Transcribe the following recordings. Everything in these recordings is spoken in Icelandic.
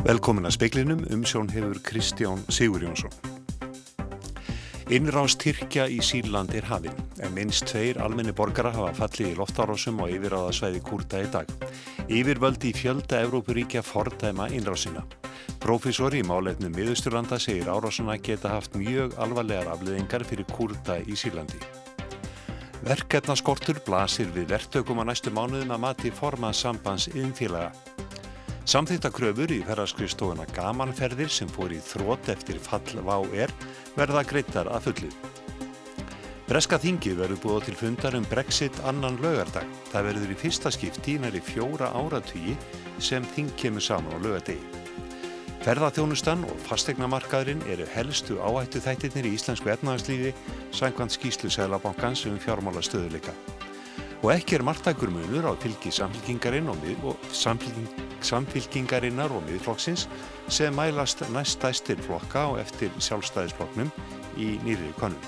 Velkomin að speiklinum um sjón hefur Kristján Sigur Jónsson. Innrást Tyrkja í Sýrland er hafinn, en minnst tveir almenni borgara hafa fallið í loftárásum og yfiráðasvæði Kurta í dag. Yfirvöldi í fjölda Evrópuríkja fordæma innrásina. Profesor í málefnum miðusturlanda segir árásuna geta haft mjög alvarlegar afleðingar fyrir Kurta í Sýrlandi. Verkefnaskortur blasir við verktökum á næstu mánuðum að mati formað sambands yðinfélaga. Samþýtta kröfur í ferðarskristóðuna gamanferðir sem fór í þrótt eftir fall VÁR verða greittar að fullu. Breska þingi verður búið til fundar um Brexit annan lögardag. Það verður í fyrsta skipti næri fjóra áratugji sem þing kemur saman á lögadegi. Ferðarþjónustan og fastegnamarkaðurinn eru helstu áhættu þættirnir í íslensku efnagslífi sangvand skýslu Sælabankans um fjármála stöðuleika og ekki er margtækur munur á fylgi samfélkingarinn og, og samfélking, samfélkingarinnar og miðflokksins sem mælast næstæstir flokka og eftir sjálfstæðisflokknum í nýri konum.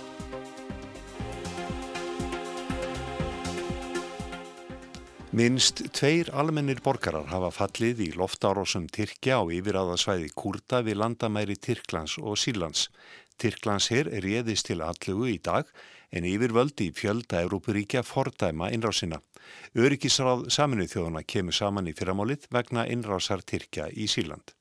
Minst tveir almennir borgarar hafa fallið í loftárásum Tyrkja á yfiráðasvæði Kurta við landamæri Tyrklands og Sílands. Tyrklands hér er réðist til allugu í dag en yfirvöldi í fjölda Európuríkja fordæma innrásina. Öryggisráð saminuð þjóðuna kemur saman í fyrramálið vegna innrásar Tyrkja í Síland.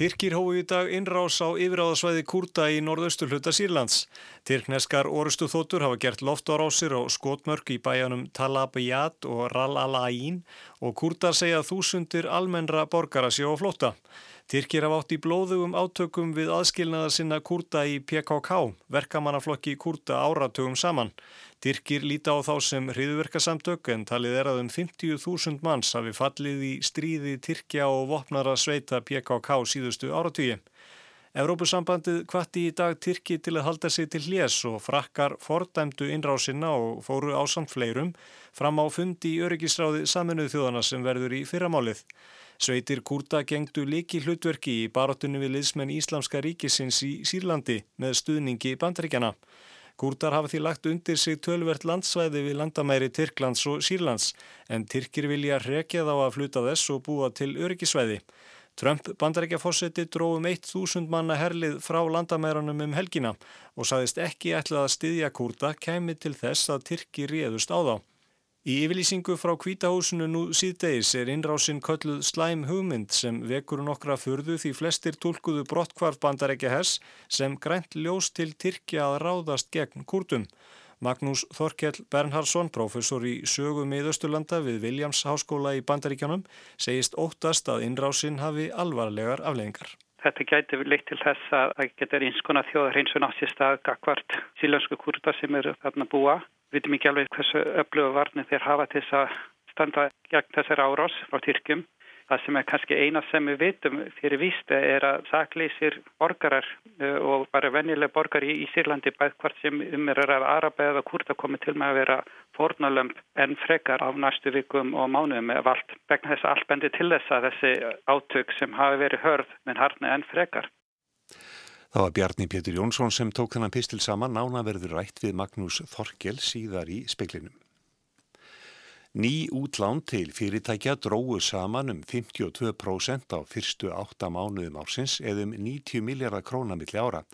Tyrkir hói í dag innrás á yfiráðasvæði Kurta í norðaustur hluta Sýrlands. Tyrkneskar orustu þóttur hafa gert loftarásir á skotmörk í bæjanum Talabiyat og Ral-Alain og Kurtar segja þúsundir almennra borgara séu á flótta. Tyrkir hafa átt í blóðugum átökum við aðskilnaðar sinna kurda í PKK, verkamannaflokki kurda áratugum saman. Tyrkir líta á þá sem hriðverkasamtök en talið er að um 50.000 manns hafi fallið í stríði Tyrkja og vopnara sveita PKK síðustu áratugi. Evrópusambandið kvatti í dag Tyrki til að halda sig til hljés og frakkar fordæmdu innrásina og fóru á samt fleirum fram á fundi í öryggisráði saminuð þjóðana sem verður í fyrramálið. Sveitir Kurta gengdu líki hlutverki í baróttunni við liðsmenn Íslamska ríkisins í Sýrlandi með stuðningi bandaríkjana. Kurtar hafa því lagt undir sig tölvert landsvæði við landamæri Tyrklands og Sýrlands en Tyrkir vilja rekja þá að fluta þess og búa til öryggisvæði. Trump bandarækjafósetti dróðum 1000 manna herlið frá landamæranum um helgina og saðist ekki ætlað að styðja Kurta kemi til þess að Tyrki réðust á þá. Í yfirlýsingu frá kvítahúsinu nú síðdeis er innrásinn kölluð slæm hugmynd sem vekur nokkra fyrðu því flestir tólkuðu brottkvarf bandarækja hess sem grænt ljós til Tyrkja að ráðast gegn kurtum. Magnús Þorkjell Bernhardsson, professor í sögu miðausturlanda við Williams háskóla í bandaríkjanum, segist óttast að innrásinn hafi alvarlegar afleggingar. Þetta gæti leitt til þess að það getur einskona þjóðar eins og náttist að gagvart sílensku kurta sem eru þarna búa Við veitum ekki alveg hversu öfluga varnir þeir hafa til þess að standa gegn þessari árás frá Tyrkjum. Það sem er kannski eina sem við veitum fyrir vísta er að sakleysir borgarar eh, og bara vennilega borgar í, í Sýrlandi bæð hvort sem um er að Araba eða Kurta komið til með að vera fornalömp en frekar á næstu vikum og mánuðum eða allt. Begna þess að allt bendi til þess að þessi átök sem hafi verið hörð menn harni en frekar. Það var Bjarni Pétur Jónsson sem tók þennan pistil saman nána verður rætt við Magnús Þorkel síðar í speiklinum. Ný útlán til fyrirtækja dróðu saman um 52% á fyrstu átta mánuðum ársins eða um 90 miljardar krónamilli ára.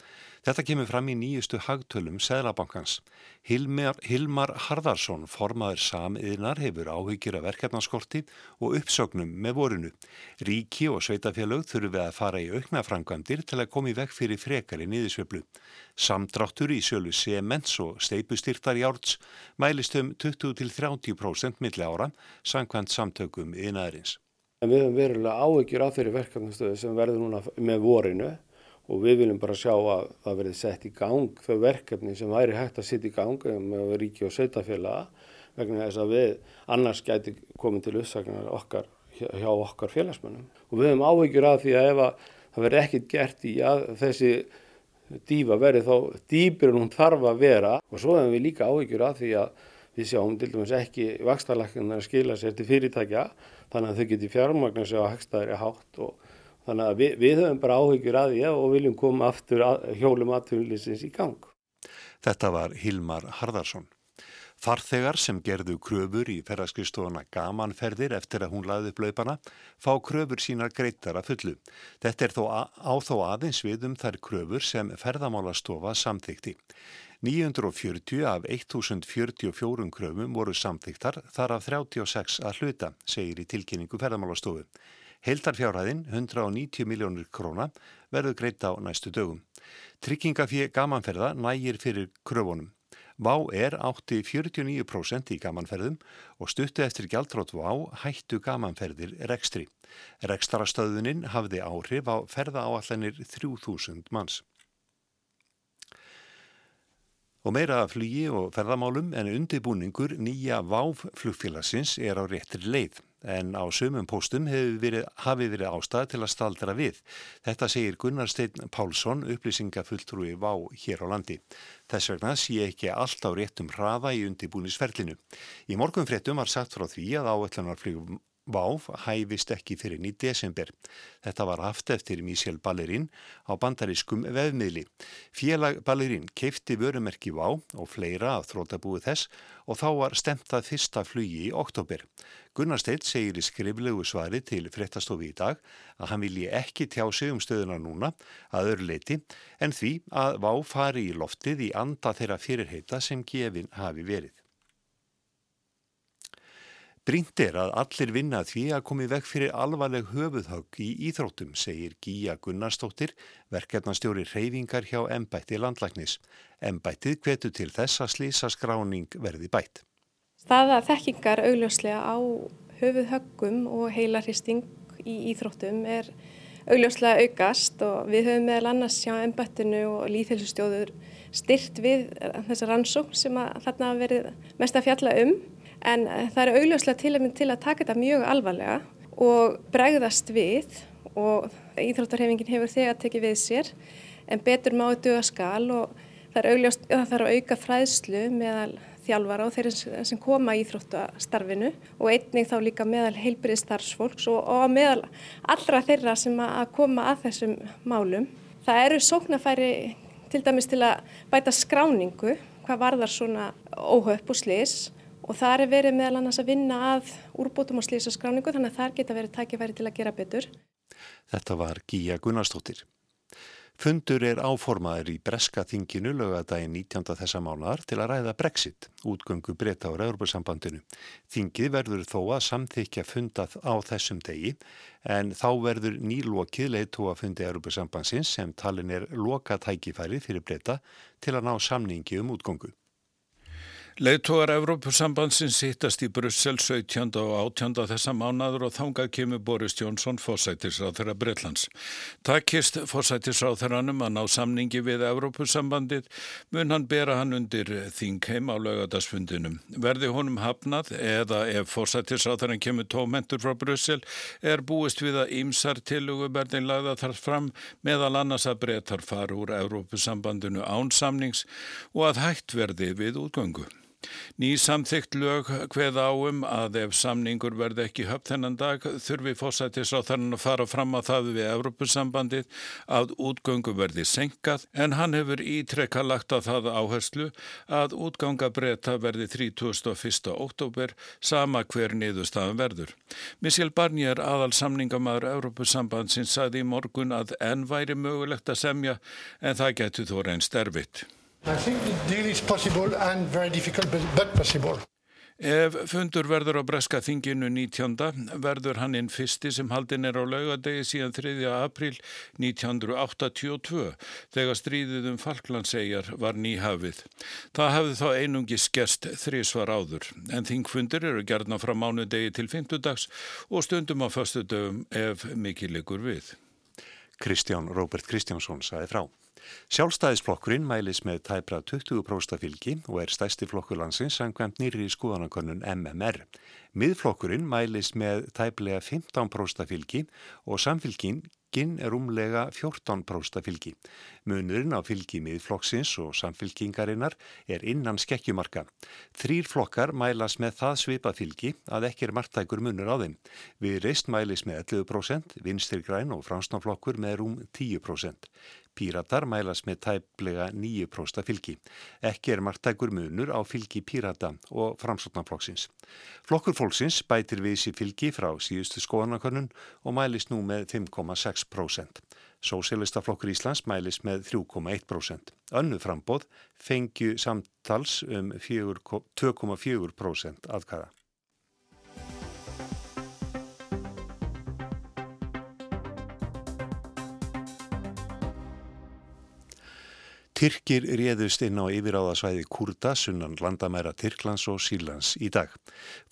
Þetta kemur fram í nýjustu hagtölum Sæðlabankans. Hilmar, Hilmar Harðarsson, formaður samiðnar, hefur áhyggjur af verkefnaskorti og uppsögnum með vorinu. Ríki og sveitafélög þurfum við að fara í auknafrangandir til að koma í vekk fyrir frekari nýðisvöflu. Samdráttur í sjölu sements og steipustyrtar í árts mælist um 20-30% milli ára, sangkvæmt samtökum í næðurins. Við höfum verulega áhyggjur af þeirri verkefnastöðu sem verður núna með vorinu og við viljum bara sjá að það verði sett í gang þau verkefni sem væri hægt að setja í gang með ríki og sveitafélaga vegna þess að við annars gæti komið til uppsagnar okkar hjá okkar félagsmönnum. Og við höfum áhyggjur af því að ef að það verði ekkit gert í að þessi dýfa verði þá dýpir hún þarf að vera. Og svo hefum við líka áhyggjur af því að við sjáum til dæmis ekki vakstarlæknar að skila sér til fyrirtækja þannig að þau geti fjármagnar sér á hegstaðri hátt og Þannig að við, við höfum bara áhyggjur að því og viljum koma aftur að, hjólum aðtunlýsins í gang. Þetta var Hilmar Harðarsson. Farþegar sem gerðu kröfur í ferðarskristóna gamanferðir eftir að hún laði upp laupana fá kröfur sínar greitar að fullu. Þetta er þó á þó aðeins við um þær kröfur sem ferðamálastofa samþykti. 940 af 1044 kröfum voru samþyktar þar af 36 að hluta, segir í tilkynningu ferðamálastofu. Heildarfjárhæðin, 190 miljónir króna, verður greita á næstu dögum. Tryggingafíð gamanferða nægir fyrir kröfunum. Vá er átti 49% í gamanferðum og stuttu eftir gjaldrótt Vá hættu gamanferðir rekstri. Rekstarastöðunin hafði áhrif á ferða áallanir 3000 manns. Og meira af flugi og ferðamálum en undibúningur nýja Váf flugfélagsins er á réttir leið en á sömum póstum verið, hafi verið ástæð til að staldra við. Þetta segir Gunnar Steinn Pálsson, upplýsingafulltrúi Vá hér á landi. Þess vegna sé ekki allt á réttum hraða í undibúnisferlinu. Í morgun fréttum var sagt frá því að áætlanarflugum Váf hæfist ekki fyrir nýtt desember. Þetta var haft eftir Mísjál Ballerín á bandarískum vefmiðli. Félag Ballerín keifti vörumerki Vá og fleira af þrótabúið þess og þá var stemtað fyrsta flugi í oktober. Gunnar Steitt segir í skriflegu svari til fréttastofi í dag að hann vilji ekki tjá sig um stöðuna núna að öru leiti en því að Vá fari í loftið í anda þeirra fyrirheita sem gefin hafi verið. Brínt er að allir vinna því að komi vekk fyrir alvarleg höfuðhögg í íþróttum, segir Gíja Gunnarsdóttir, verkefnastjóri reyfingar hjá Embætti landlæknis. Embættið kvetu til þess að slísa skráning verði bætt. Staða þekkingar augljóslega á höfuðhöggum og heilarhisting í íþróttum er augljóslega aukast og við höfum meðal annars hjá Embættinu og líðhelsustjóður styrt við þessa rannsók sem þarna verið mest að fjalla um en eh, það eru augljóslega til, til að taka þetta mjög alvarlega og bregðast við og Íþróttarhefingin hefur þegar tekið við sér en betur má þetta auðvitað skal og það er augljóst að það þarf að auka fræðslu meðal þjálfara og þeir sem koma í Íþróttastarfinu og einnig þá líka meðal heilbyrðið starfsfólks og, og meðal allra þeirra sem að koma að þessum málum. Það eru sóknafæri til dæmis til að bæta skráningu hvað varðar svona óhaupp og slis og þar er verið meðal annars að vinna að úrbótum og slísaskráningu þannig að þar geta verið tækifæri til að gera betur. Þetta var Gíja Gunnarsdóttir. Fundur er áformaður í breska þinginu lögadaginn 19. þessa mánar til að ræða Brexit, útgöngu breyta á Raurbjörnsambandinu. Þingið verður þó að samþykja fundað á þessum degi en þá verður nýlokið leiðtú að fundi Raurbjörnsambansins sem talin er loka tækifæri fyrir breyta til að ná samningi um útgöngu. Leittóar Evrópusambandsins hittast í Brussel 17. og 18. þessa mánadur og þangað kemur Boris Jónsson fósætisráð þeirra Breitlands. Takkist fósætisráð þeirranum að ná samningi við Evrópusambandið mun hann bera hann undir þingheim á laugadasfundinum. Verði honum hafnað eða ef fósætisráð þeirran kemur tómentur frá Brussel er búist við að ímsar tiluguberðin lagða þar fram meðal annars að breytar fara úr Evrópusambandinu án samnings og að hægt verði við útgöngu. Ný samþygt lög hveð áum að ef samningur verði ekki höfð þennan dag þurfi fósættis á þannig að fara fram að það við Evrópusambandið að útgöngu verði senkað en hann hefur ítrekka lagt á það áherslu að útgangabreta verði 31. oktober sama hver niðurstaðan verður. Michel Barnier aðal samningamæður Evrópusambandsins sagði í morgun að enn væri mögulegt að semja en það getur þó reynst erfitt. Ef fundur verður á breska þinginu 19. verður hann inn fyrsti sem haldin er á laugadegi síðan 3. april 1982 þegar stríðið um Falklandsegjar var nýhafið. Það hafði þá einungi skerst þrísvar áður en þingfundur eru gerðna frá mánudegi til fymtudags og stundum á föstu dögum ef mikið likur við. Kristján Róbert Kristjánsson saði frá. Sjálfstæðisflokkurinn mælis með tæpra 20% fylgi og er stæsti flokkur landsins sangvæmt nýri í skoðanakönnun MMR. Miðflokkurinn mælis með tæplega 15% fylgi og samfylgin Fylgin er umlega 14% fylgi. Munurinn á fylgi miðflokksins og samfylkingarinnar er innan skekkjumarka. Þrýr flokkar mælas með það svipa fylgi að ekki er margtækur munur á þeim. Við reist mælis með 11%, vinstir græn og fransnaflokkur með rúm 10%. Píratar mælas með tæplega 9% fylgi. Ekki er margtækur munur á fylgi Pírata og framsóknarflokksins. Flokkur fólksins bætir við sér fylgi frá síðustu skoðanakönnun og mælis nú með 5,6%. Sósélistaflokkur Íslands mælis með 3,1%. Önnu frambóð fengju samtals um 2,4% aðkæða. Tyrkir réðust inn á yfiráðasvæði Kurda, sunnan landamæra Tyrklands og Sílands í dag.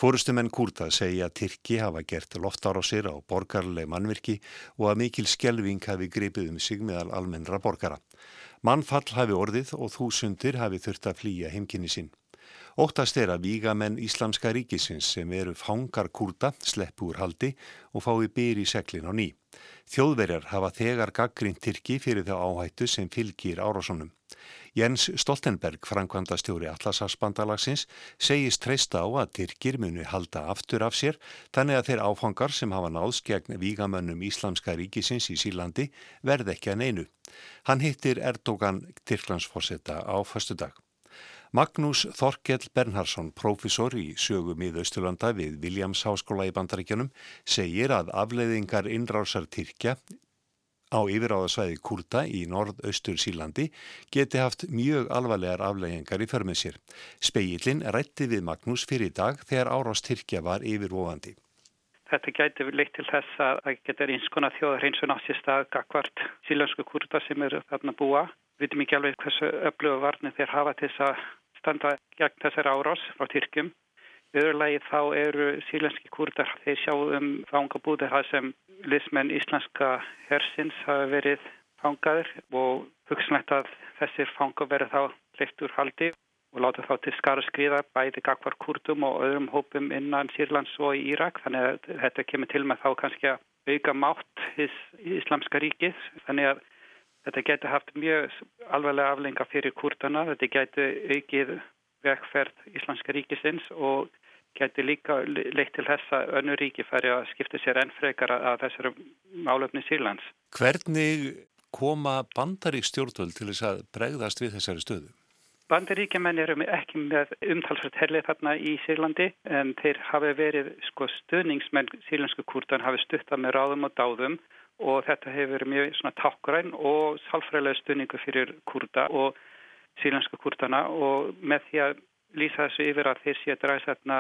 Fórustumenn Kurda segja að Tyrki hafa gert loftar á sér á borgarleg mannvirki og að mikil skjelving hafi gripið um sig meðal almennra borgara. Mannfall hafi orðið og þúsundir hafi þurft að flýja heimkynni sín. Óttast er að vígamenn Íslamska ríkisins sem eru fangar Kurda sleppu úr haldi og fái byr í seglin á ný. Þjóðverjar hafa þegar gaggrínt Tyrki fyrir þá áhættu sem fylgir árásunum. Jens Stoltenberg, framkvæmda stjóri Atlasafsbandalagsins, segist treysta á að Tyrkir muni halda aftur af sér þannig að þeir áfangar sem hafa náðs gegn vígamönnum Íslamska ríkisins í Sílandi verð ekki að neinu. Hann hittir Erdogan Tyrklandsforsetta á förstu dag. Magnús Þorkell Bernhardsson, profesor í sögum í Þausturlanda við Williams Háskóla í Bandaríkjanum, segir að afleiðingar innrásar Tyrkja á yfiráðasvæði Kurta í norð-austur Sílandi geti haft mjög alvarlegar afleiðingar í förmið sér. Speillin rætti við Magnús fyrir dag þegar árás Tyrkja var yfirvofandi. Þetta gæti leitt til þess að það getur einskona þjóðar eins og náttúrulega stað gagvart sílensku kurta sem eru þarna búa. Við veitum ekki alveg hversu öfluga varnir þeir hafa til þess að standa gegn þessar árás frá Tyrkjum. Öðurlegi þá eru sílenski kurdar þeir sjá um fangabúðir það sem lismenn íslenska hersins hafa verið fangaður og hugsanlegt að þessir fanga verið þá leitt úr haldi og láta þá til skara skriða bæði gagvar kurdum og öðrum hópum innan Sýrlands og í Írak. Þannig að þetta kemur til með þá kannski að auka mátt í Íslamska ríkið þannig að Þetta getur haft mjög alvarlega aflenga fyrir kurtana, þetta getur aukið vegferð Íslandska ríkisins og getur líka leitt til þess að önnu ríki færi að skipta sér enn frekar að þessari málöfni Sýrlands. Hvernig koma bandarík stjórnvöld til þess að bregðast við þessari stöðu? Bandaríkjumenn eru ekki með umtalsvært herlið þarna í Sýrlandi en þeir hafi verið sko, stöðningsmenn sílensku kurtan hafi stuttað með ráðum og dáðum og þetta hefur verið mjög svona tákgræn og salfræðilega stunningu fyrir kurda og sílenska kurdana og með því að lýsa þessu yfir að þeir sé að draga þarna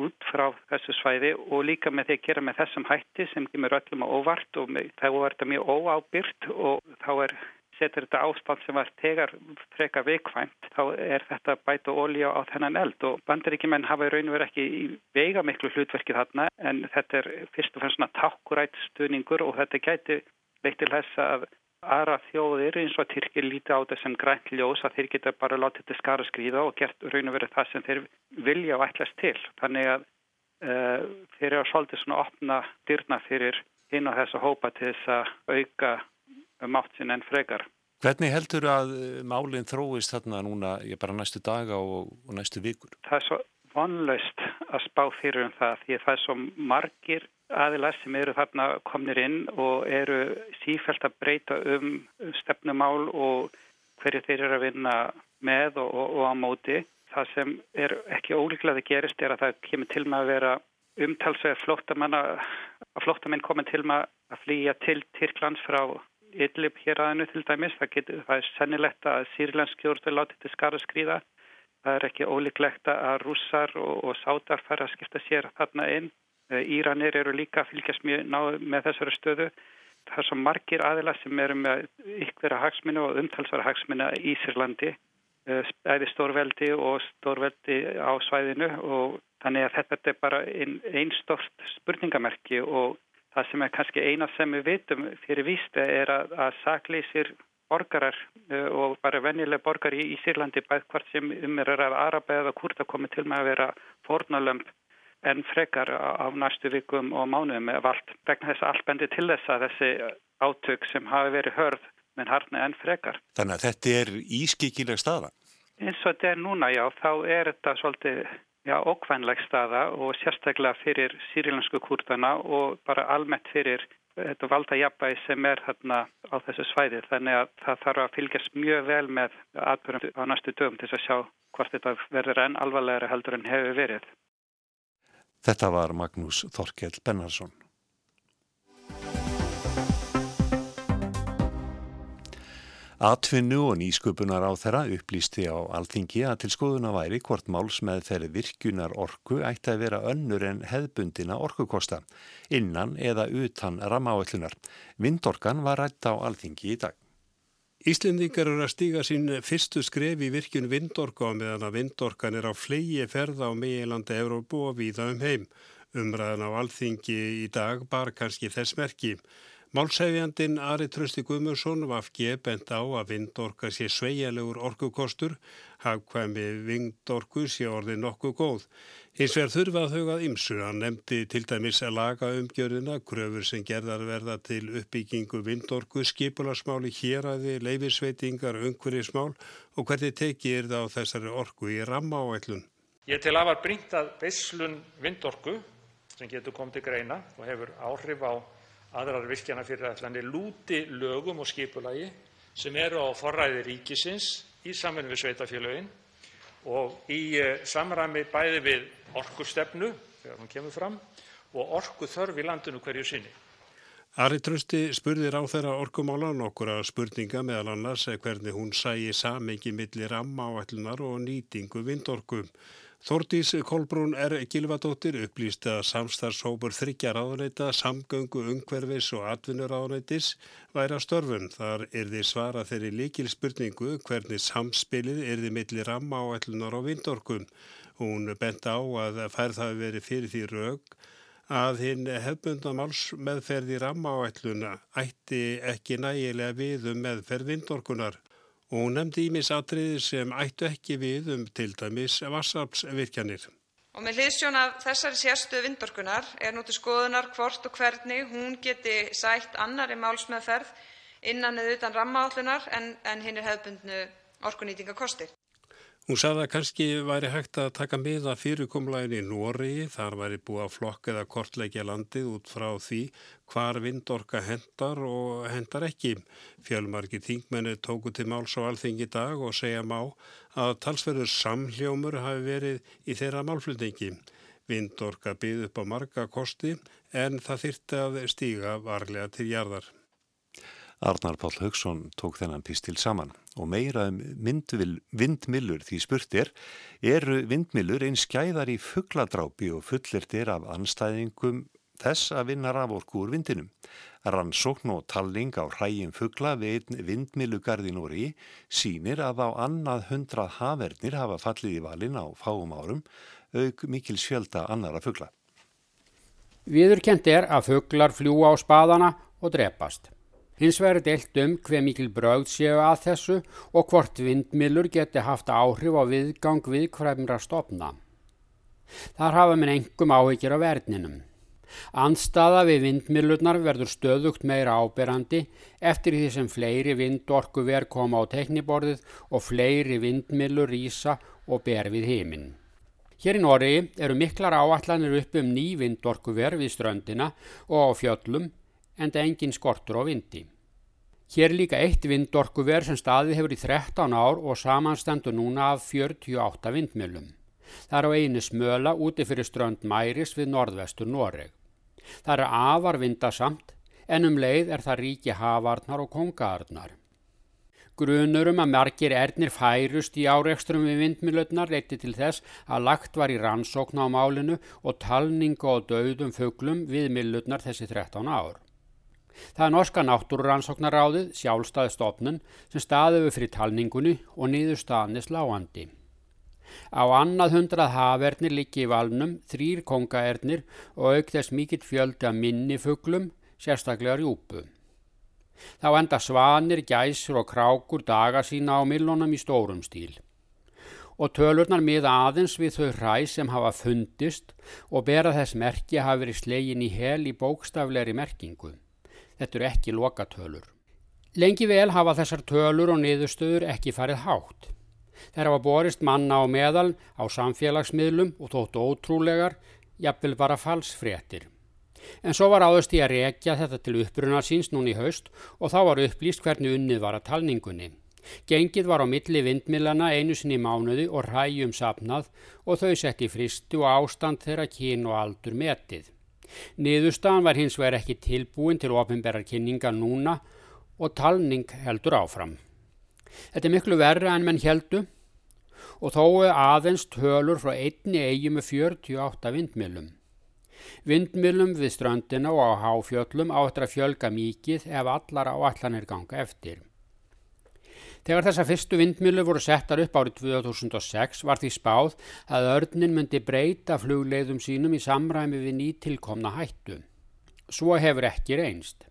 út frá þessu svæði og líka með því að gera með þessum hætti sem kemur öllum á óvart og þá er þetta mjög óábyrt og þá er setur þetta ástand sem var tegar freka veikvæmt, þá er þetta bæta ólíja á þennan eld og bandaríkjumenn hafa í raun og verið ekki í veiga miklu hlutverki þarna en þetta er fyrst og fremst svona takkurætt stuðningur og þetta gæti leitt til þess að aðra þjóðir eins og Tyrkir líti á þetta sem grænt ljós að þeir geta bara látið þetta skara skrýða og gert raun og verið það sem þeir vilja og ætlast til. Þannig að uh, þeir eru að svolítið svona opna dyrna fyrir hinn og þessa hópa til þess að auka mátt sinna en frekar. Hvernig heldur að eh, málinn þróist þarna núna, ég bara næstu daga og, og næstu vikur? Það er svo vonlaust að spá fyrir um það því að það er svo margir aðilar sem eru þarna komnir inn og eru sífælt að breyta um stefnumál og hverju þeir eru að vinna með og, og, og á móti. Það sem er ekki ólíklega að gerist er að það kemur til með að vera umtalsvegar flóttamenn að flóttamenn komið til með að flýja til Tyrklands frá Idlib hér aðeinu til dæmis. Það, getur, það er sennilegt að sýrlensk jórnveld láti til skara skrýða. Það er ekki ólíklegt að rússar og, og sátar fara að skipta sér þarna inn. Eh, Íranir eru líka að fylgjast mjög náðu með þessari stöðu. Það er svo margir aðila sem eru með ykkvera hagsminu og umtalsvara hagsminu í Sýrlandi, æði eh, stórveldi og stórveldi á svæðinu og þannig að þetta er bara einn ein stort spurningamerki og Það sem er kannski eina sem við vitum fyrir vísta er að, að saklýsir borgarar uh, og bara vennileg borgar í, í Sýrlandi bæð hvort sem um er að Araba eða Kurta komið til með að vera fornalömp en frekar á, næstu vikum og mánuðum eða vald. Vegna þess að allt bendi til þess að þessi átök sem hafi verið hörð menn harni en frekar. Þannig að þetta er ískikileg staða? Eins og þetta er núna já, þá er þetta svolítið já, ókvænleg staða og sérstaklega fyrir sýrilansku kurdana og bara almennt fyrir þetta valda jafnbæði sem er þarna á þessu svæði þannig að það þarf að fylgjast mjög vel með atbyrjum á næstu dögum til að sjá hvort þetta verður enn alvarlegri heldur en hefur verið. Þetta var Magnús Þorkell Bennarsson. Atvinnu og nýsköpunar á þeirra upplýsti á alþingi að til skoðuna væri hvort máls með þeirri virkunar orku ætti að vera önnur en hefðbundina orkukosta, innan eða utan ramáallunar. Vindorkan var rætt á alþingi í dag. Íslendingar eru að stíga sín fyrstu skref í virkun vindorka meðan að vindorkan er á fleigi ferða á meilandi Európu og víða um heim. Umræðan á alþingi í dag bar kannski þess merki. Málsæfjandin Ari Trösti Guðmursson var gefbent á að vindorka sé sveigjarlegur orkukostur, hafkvæmi vindorku sé orðið nokkuð góð. Hins vegar þurfa að hugað ymsu, hann nefndi til dæmis að laga umgjörðina, gröfur sem gerðar verða til uppbyggingu vindorku, skipularsmáli, héræði, leifisveitingar, umhverjismál og hvernig tekið er það á þessari orku í ramma áætlun. Ég til að var brínt að visslun vindorku sem getur komið til greina og hefur áhrif á aðrar virkjanafyrirætlanir lúti lögum og skipulagi sem eru á forræði ríkisins í samvinnu við sveitarfélögin og í eh, samræmi bæði við orkustefnu þegar hún kemur fram og orkuþörf í landinu hverju sinni. Ari Trösti spurði ráþeira orkumála nokkura spurninga meðal annars hvernig hún sæi samengi millir ramma áætlunar og nýtingu vindorkum. Þordís Kolbrún er Gilvadóttir upplýsti að samstarfshópur þryggja ráðuneyta, samgöngu, ungverfis og atvinnuráðuneytis væri að störfum. Þar er þið svara þeirri líkil spurningu hvernig samspilið er þið milli ramma áætlunar og vindorkum. Hún bent á að færð hafi verið fyrir því raug að hinn hefbundamáls meðferði ramma áætluna ætti ekki nægilega við um meðferð vindorkunar og hún nefndi ímisatriði sem ættu ekki við um til dæmis vassarpsvirkjanir. Og með hliðsjón af þessari sérstuðu vindorkunar er nú til skoðunar hvort og hvernig hún geti sætt annari málsmeðferð innan eða utan rammaállunar en, en hinn er hefðbundnu orkunýtingakostir. Hún sagði að kannski væri hægt að taka miða fyrirkomlægin í Nóri, þar væri búið að flokka eða kortleikja landið út frá því hvar vindorka hendar og hendar ekki. Fjölmarki þingmenni tóku til máls á alþingi dag og segja má að talsverður samhljómur hafi verið í þeirra málflutningi. Vindorka byggð upp á marga kosti en það þyrti að stíga varlega til jarðar. Arnar Páll Haugsson tók þennan pistil saman og meira um vindmillur því spurt er, eru vindmillur einn skæðar í fuggladrápi og fullirt er af anstæðingum þess að vinna raforku úr vindinum. Rannsókn og talling á hrægjum fuggla við vindmillugarðin úr í sínir að á annað hundrað hafernir hafa fallið í valin á fáum árum auk mikil sjölda annara fuggla. Viðurkent er að fugglar fljúa á spadana og drepast. Hins vegar deilt um hver mikil brögð séu að þessu og hvort vindmilur geti haft áhrif á viðgang viðkvæmra stopna. Þar hafa minn engum áhyggjur á verðninum. Anstaða við vindmilurnar verður stöðugt meira áberandi eftir því sem fleiri vindorku verð koma á tekniborðið og fleiri vindmilur rýsa og ber við heiminn. Hér í Nóri eru miklar áallanir upp um ný vindorku verð við ströndina og á fjöllum en það engin skortur á vindi. Hér líka eitt vindorkuver sem staði hefur í 13 ár og samanstendur núna af 48 vindmjölum. Það er á einu smöla úti fyrir strönd Mæris við norðvestur Noreg. Það er afar vindasamt en um leið er það ríki hafarnar og kongaarnar. Grunurum að margir ernir færust í áreikstrum við vindmilötnar leiti til þess að lagt var í rannsókn á málinu og talningu og döðum fuglum við milutnar þessi 13 ár. Það er norska náttúrurannsóknaráðið, sjálfstæði stofnun, sem staðiðu fyrir talningunni og nýður staðni sláandi. Á annað hundrað hafernir líki í valnum, þrýr kongaernir og auk þess mikill fjöldi að minnifuglum, sérstaklega rjúpu. Þá enda svanir, gæsur og krákur daga sína á millunum í stórum stíl. Og tölurnar miða aðeins við þau hræ sem hafa fundist og bera þess merki hafi verið slegin í hel í bókstafleiri merkingu. Þetta eru ekki lokatölur. Lengi vel hafa þessar tölur og niðurstöður ekki farið hátt. Þeir hafa borist manna á meðal á samfélagsmiðlum og þóttu ótrúlegar, jafnvel bara falsfréttir. En svo var áðust í að rekja þetta til uppruna síns núni í haust og þá var upplýst hvernig unnið var að talningunni. Gengið var á milli vindmilana einu sinni mánuði og ræjum sapnað og þau sett í fristu og ástand þeirra kín og aldur metið. Niðurstaðan var hins vegar ekki tilbúin til ofinberrar kynninga núna og talning heldur áfram. Þetta er miklu verra en menn heldu og þó aðeins tölur frá einni eigi með 48 vindmilum. Vindmilum við ströndina og á háfjöllum áttur að fjölga mikið ef allar áallanir ganga eftir. Þegar þessa fyrstu vindmilu voru settar upp árið 2006 var því spáð að örnin myndi breyta flugleiðum sínum í samræmi við nýtilkomna hættu. Svo hefur ekki reynst.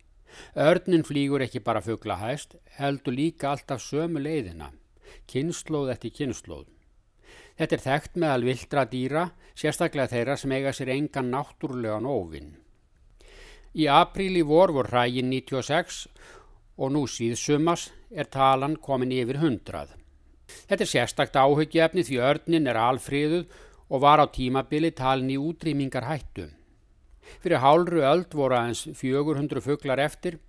Örnin flýgur ekki bara fuglahæst, heldur líka alltaf sömu leiðina, kynnslóð eftir kynnslóð. Þetta er þekkt meðal vildra dýra, sérstaklega þeirra sem eiga sér engan náttúrulegan óvinn. Í apríl í vor voru rægin 96 og nú síðsumas er talan komin yfir hundrað. Þetta er sérstakt áhugjefni því örnin er alfríðuð og var á tímabili talin í útrýmingar hættu. Fyrir hálru öld voru aðeins 400 fugglar eftir,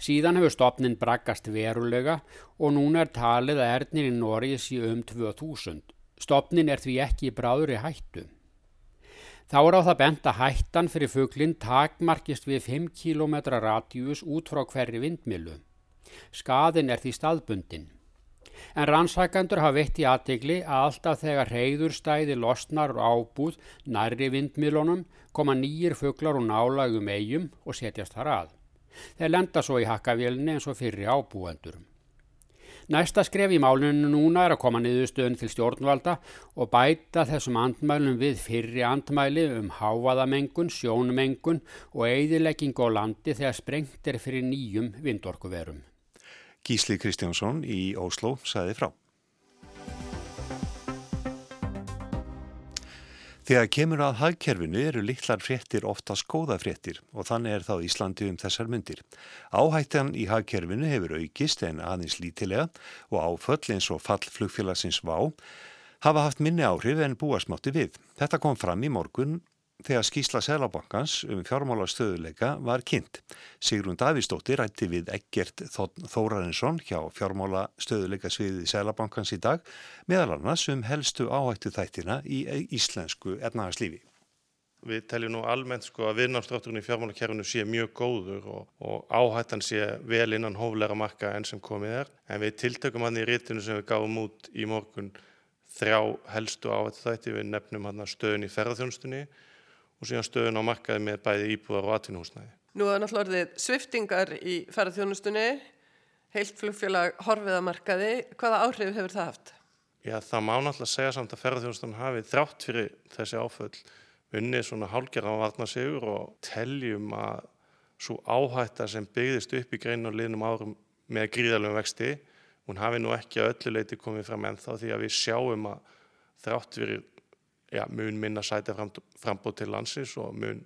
síðan hefur stopnin braggast verulega og núna er talið að ernir í Norge sí um 2000. Stopnin er því ekki í hættu. Þá er á það bent að hættan fyrir fugglinn takmarkist við 5 km radíus út frá hverri vindmilu. Skaðin er því staðbundin. En rannsakandur hafa veitt í aðtegli að alltaf þegar reyður stæði losnar og ábúð nærri vindmilunum koma nýjir fugglar og nálagum eigum og setjast þar að. Þeir lenda svo í hakkavélni eins og fyrri ábúendur. Næsta skref í máluninu núna er að koma niðurstöðun til stjórnvalda og bæta þessum andmælum við fyrri andmæli um hávaðamengun, sjónumengun og eigðilegging á landi þegar sprengt er fyrir nýjum vindorkuverum. Gísli Kristjánsson í Óslo saði frá. Þegar kemur að hagkerfinu eru litlar fréttir oftast góða fréttir og þannig er þá Íslandi um þessar myndir. Áhættan í hagkerfinu hefur aukist en aðeins lítilega og áföll eins og fall flugfélagsins vá hafa haft minni áhrif en búasmátti við. Þetta kom fram í morgun þegar skísla Sælabankans um fjármálastöðuleika var kynnt. Sigrun Davísdóttir rætti við Eggert Þórarinsson hjá fjármálastöðuleika sviðið Sælabankans í dag meðal annars um helstu áhættu þættina í íslensku efnagaslífi. Við teljum nú almennt sko að viðnámsdrátturinn í fjármálakerfinu sé mjög góður og, og áhættan sé vel innan hófleira marka enn sem komið er. En við tiltökum hann í rítinu sem við gáum út í morgun þrjá helstu áhættu þætti við nefnum hann stöðun í ferðarþjónustunni og síðan stöðun á markaði með bæði íbúðar og atvinnuhúsnæði. Nú er náttúrulega orðið sviftingar í ferðarþjónustunni, heilt flugfélag horfiðamarkaði. Hvaða áhrif hefur það haft? Já, það má náttúrulega segja samt að ferðarþjónustunum hafi þrátt fyrir þessi áföll unnið svona hálgjara á varnasigur og teljum að svo áhætta sem byggðist upp í greinu og liðnum árum með gríðalögum vexti, hún hafi nú ekki að öllu leiti komið fram ennþá því að við sjáum að þrátt fyrir ja, mun minna sæti frambóð til landsins og mun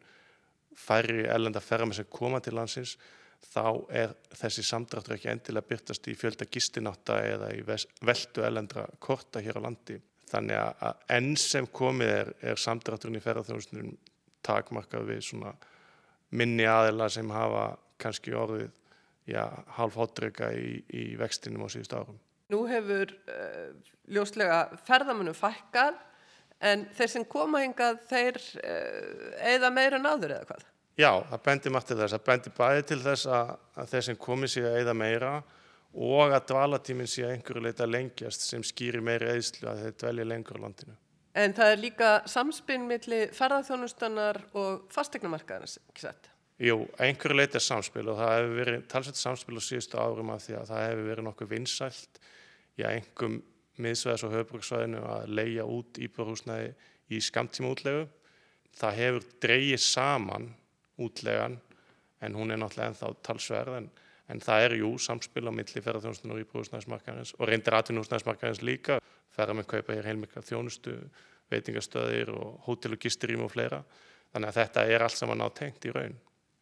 færri ellenda ferðarmenn sem koma til landsins þá er þessi samdráttur ekki endilega byrtast í fjölda gistináta eða í veldu ellendra korta hér á landi. Þannig að enn sem komið er, er samdrátturinn í ferðarþjónustunum takmarkað við svona minni aðila sem hafa kannski orðið já, half hotreika í, í vextinum á síðust árum. Nú hefur uh, ljóslega ferðarmennu fækkað en þeir sem koma hingað þeir eða eh, meira náður eða hvað? Já, það bendir margt til þess. Það bendir bæði til þess að, að þeir sem komi sér eða meira og að dvalatíminn sé að einhverju leita lengjast sem skýri meiri eðslu að þeir dvelja lengur á landinu. En það er líka samspinn millir ferðarþjónustannar og fastegnumarkaðarins, ekki sett? Jú, einhverju leita er samspil og það hefur verið talsett samspil á síðustu árum af því að það hefur verið nokkuð vinsælt í einhverjum miðsvæðis og höfbruksvæðinu að leia út íbúrhúsnæði í skamtíma útlegu. Það hefur dreyið saman útlegan en hún er náttúrulega ennþá talsverð en, en það er jú samspil á milli ferðarþjónustunum og íbúrhúsnæðismarkarins og reyndir atvinnúsnæðismarkarins líka. Ferðar með kaupa hér heilmikla þjónustu, veitingastöðir og hótel og gisturím og fleira. Þannig að þetta er allt saman átengt í raun.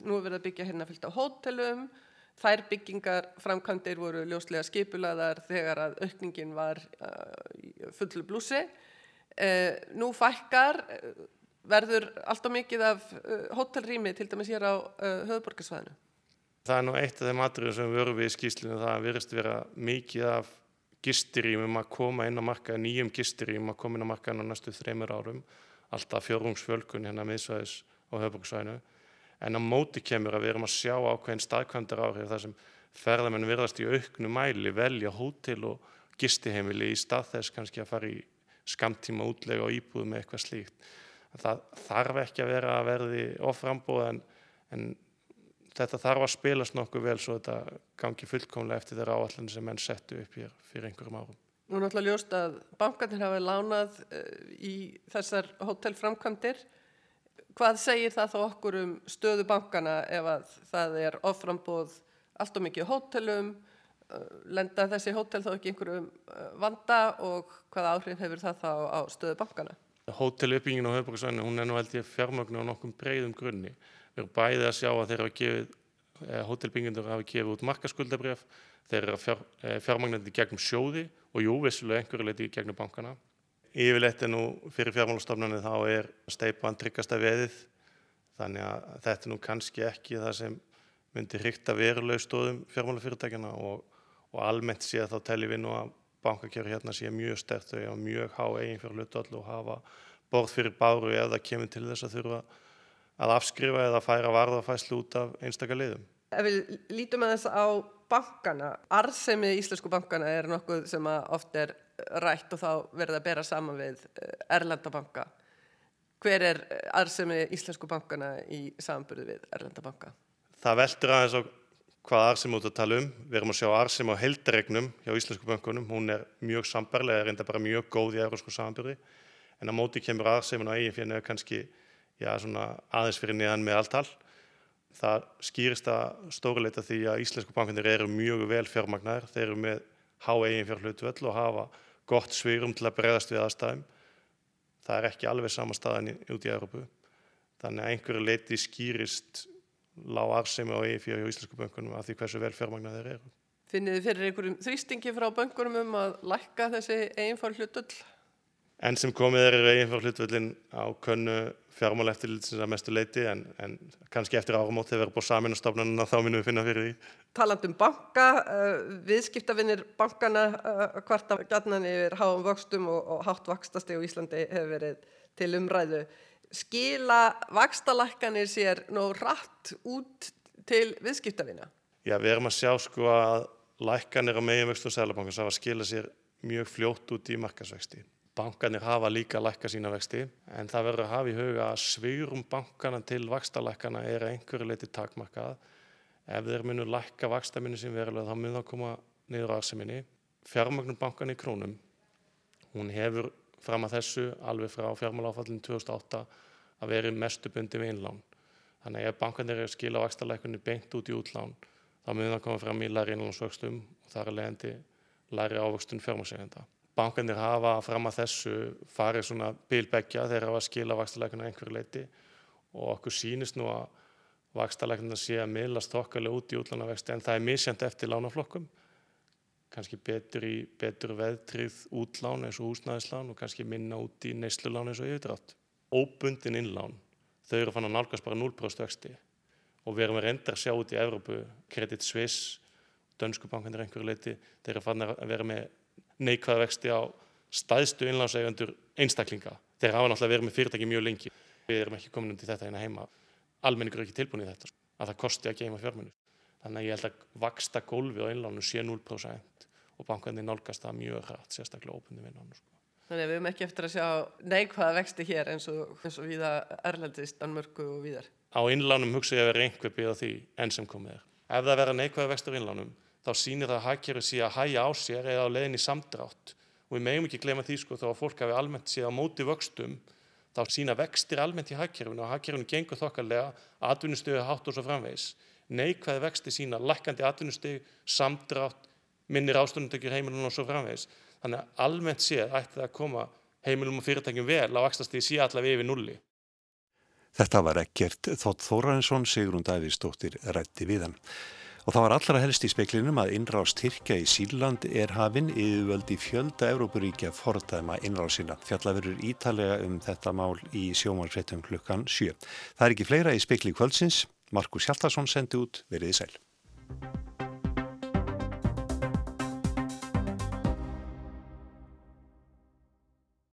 Nú er verið að byggja hérna fylgt á hótelum, Þær byggingar framkvæmdir voru ljóslega skipulaðar þegar að aukningin var uh, fullu blúsi. Uh, nú fækkar, uh, verður alltaf mikið af hótelrými til dæmis hér á höfuborgarsvæðinu? Það er nú eitt af þeim atriðum sem við verum við í skýslinu það virðist vera mikið af gistirýmum að koma inn á markaði, nýjum gistirýmum að koma inn á markaðin á næstu þreymur árum, alltaf fjórumsfjölkun hérna miðsvæðis á höfbruksvæðinu. En á móti kemur að við erum að sjá ákveðin staðkvæmdar áhrif þar sem ferðamenn virðast í auknu mæli velja hótel og gistiheimili í stað þess kannski að fara í skamtíma útlega og íbúðu með eitthvað slíkt. Það þarf ekki að vera að verði oframbóð en, en þetta þarf að spilast nokkuð vel svo þetta gangi fullkomlega eftir þeirra áallan sem menn settu upp hér fyrir einhverjum árum. Nú er náttúrulega ljóst að bankarnir hafa lánað uh, í þessar hótelframkvæmdir. Hvað segir það þá okkur um stöðu bankana ef að það er oframbóð allt og mikið hótelum, uh, lenda þessi hótel þá ekki einhverjum uh, vanda og hvaða áhrif hefur það þá á stöðu bankana? Hóteluppbyggingin á höfbruksvæðinu, hún er nú held ég fjármögnu á nokkum breyðum grunni. Við erum bæðið að sjá að þeir hafa gefið, eh, hótelbyggindur hafa gefið út markaskuldabref, þeir eru fjár, eh, fjármagnandi gegnum sjóði og jú, vissulega einhverju leiti gegnum bankana. Yfirleitt er nú fyrir fjármálastofnarnir þá er steipan tryggasta veðið, þannig að þetta er nú kannski ekki það sem myndir hrykta veruleg stóðum fjármálafyrirtækjana og, og almennt sé að þá telli við nú að bankakjöru hérna sé mjög stert og mjög há eigin fyrir hlutu og hafa borð fyrir báru eða kemur til þess að þurfa að afskrifa eða færa varðafæslu út af einstakar liðum. Ef við lítum að þess á bankana, arðsemi í Íslensku bankana er nokkuð sem oft er rætt og þá verður að bera saman við eh, Erlendabanka. Hver er arðsemi Íslensku bankana í samanbyrðu við Erlendabanka? Það veldur aðeins á hvað arðsemi út að tala um. Við erum að sjá arðsemi á heldaregnum hjá Íslensku bankunum. Hún er mjög sambarlega, er reynda bara mjög góð í eurósku samanbyrði. En á móti kemur arðsemin á eigin fyrir kannski já, aðeins fyrir neðan með alltal. Það skýrist að stórileita því að Íslensku bankanir eru mjög vel fjármagnar, þeir eru með há eigin fjárhlutvöll og hafa gott svýrum til að bregðast við aðstæðum. Það er ekki alveg sama staðan út í Európu. Þannig að einhverju leiti skýrist lág arsemi á eigin fjár hjá Íslensku bankunum af því hversu vel fjármagnar þeir eru. Finnir þið fyrir einhverjum þrýstingi frá bankunum um að lækka þessi eigin fjárhlutvöll? Enn sem komið er eigin fjárhlutvöllin á könnu fjármála eftirlitsins að mestu leiti en, en kannski eftir áramót þegar við erum búið samin á stofnununa þá minnum við finna fyrir því. Taland um banka, uh, viðskiptavinnir bankana uh, hvarta gætnan yfir háum vöxtum og, og hátt vakstasti og Íslandi hefur verið til umræðu. Skila vakstalækkanir sér nóg rætt út til viðskiptavina? Já, við erum að sjá sko að lækkanir á meginvöxtu og sælabankas hafa skila sér mjög fljótt út í markasvexti. Bankanir hafa líka lækka sína vexti en það verður að hafa í huga að svýrum bankana til vakstalækana er einhverju leiti takmarkað. Ef þeir munu lækka vakstaminni sem verulega þá mun það koma niður á arseminni. Fjármagnum bankan í krónum, hún hefur fram að þessu alveg frá fjármáláfallinu 2008 að veri mestu bundi við innlán. Þannig að ef bankanir er að skila vakstalækunni beint út í útlán þá mun það koma fram í læri innlánsvöxtum og þar er leiðandi læri ávöxtun fjármásegenda bankanir hafa fram að þessu farið svona bilbeggja þegar hafa skila vakstarleikuna einhverju leiti og okkur sínist nú að vakstarleikuna sé að miðlast þokkarlega út í útlánavexti en það er misjant eftir lánaflokkum kannski betur í betur veðtrið útlán eins og húsnæðislán og kannski minna út í neyslulán eins og yfirdrátt. Óbundin innlán, þau eru fann að nálgast bara 0% vexti og við erum að reynda að sjá út í Evrópu, Credit Suisse, Dönsku bankanir einhverju leiti, þeir eru fann að vera með neikvæða vexti á staðstu innlánseigandur einstaklinga. Þeir hafa náttúrulega verið með fyrirtæki mjög lengi. Við erum ekki komin undir þetta hérna heima. Almenningur er ekki tilbúin í þetta, að það kosti að geima fjármunni. Þannig að ég held að vaksta gólfi á innlánu sé 0% og bankandi nálgast það mjög hrætt, sérstaklega óbundi við nánu. Sko. Þannig að við höfum ekki eftir að sjá neikvæða vexti hér eins og, eins og viða Erlendist, Danmörku og viðar. Á innlánum hugsa ég að vera einhver byggða því enn sem komið er. Ef það vera neikvæða vextur innlánum þá sýnir það að hagkerfið sé að hæja á sér eða á leðinni samdrátt og við meðum ekki glema því sko þá að fólk hafi almennt séð á móti vöxtum þá sína vextir almennt í hagkerfinu og hagkerfinu gengur þokkarlega atvinnustöðu hátt og svo framvegs neikvæði vexti sína lækandi atvinnustöðu, samdrátt minnir ástönduntökjur heimilunum og svo framvegs þannig að almennt séð ætti það að koma heimilum og fyrirtækjum vel á axtastíði sí allavega yfir nulli Þetta var ekkert Þótt Þórarinsson, Sigrun Davíðsdóttir rætti við hann. Og það var allra helst í speklinum að innrást Tyrkja í Sýrland er hafinn yfirvöldi fjölda Európaríkja fordæma innrásina. Fjallaverur ítalega um þetta mál í sjómanfréttum klukkan 7. Það er ekki fleira í spekli kvöldsins. Markus Hjaltarsson sendi út veriði sæl.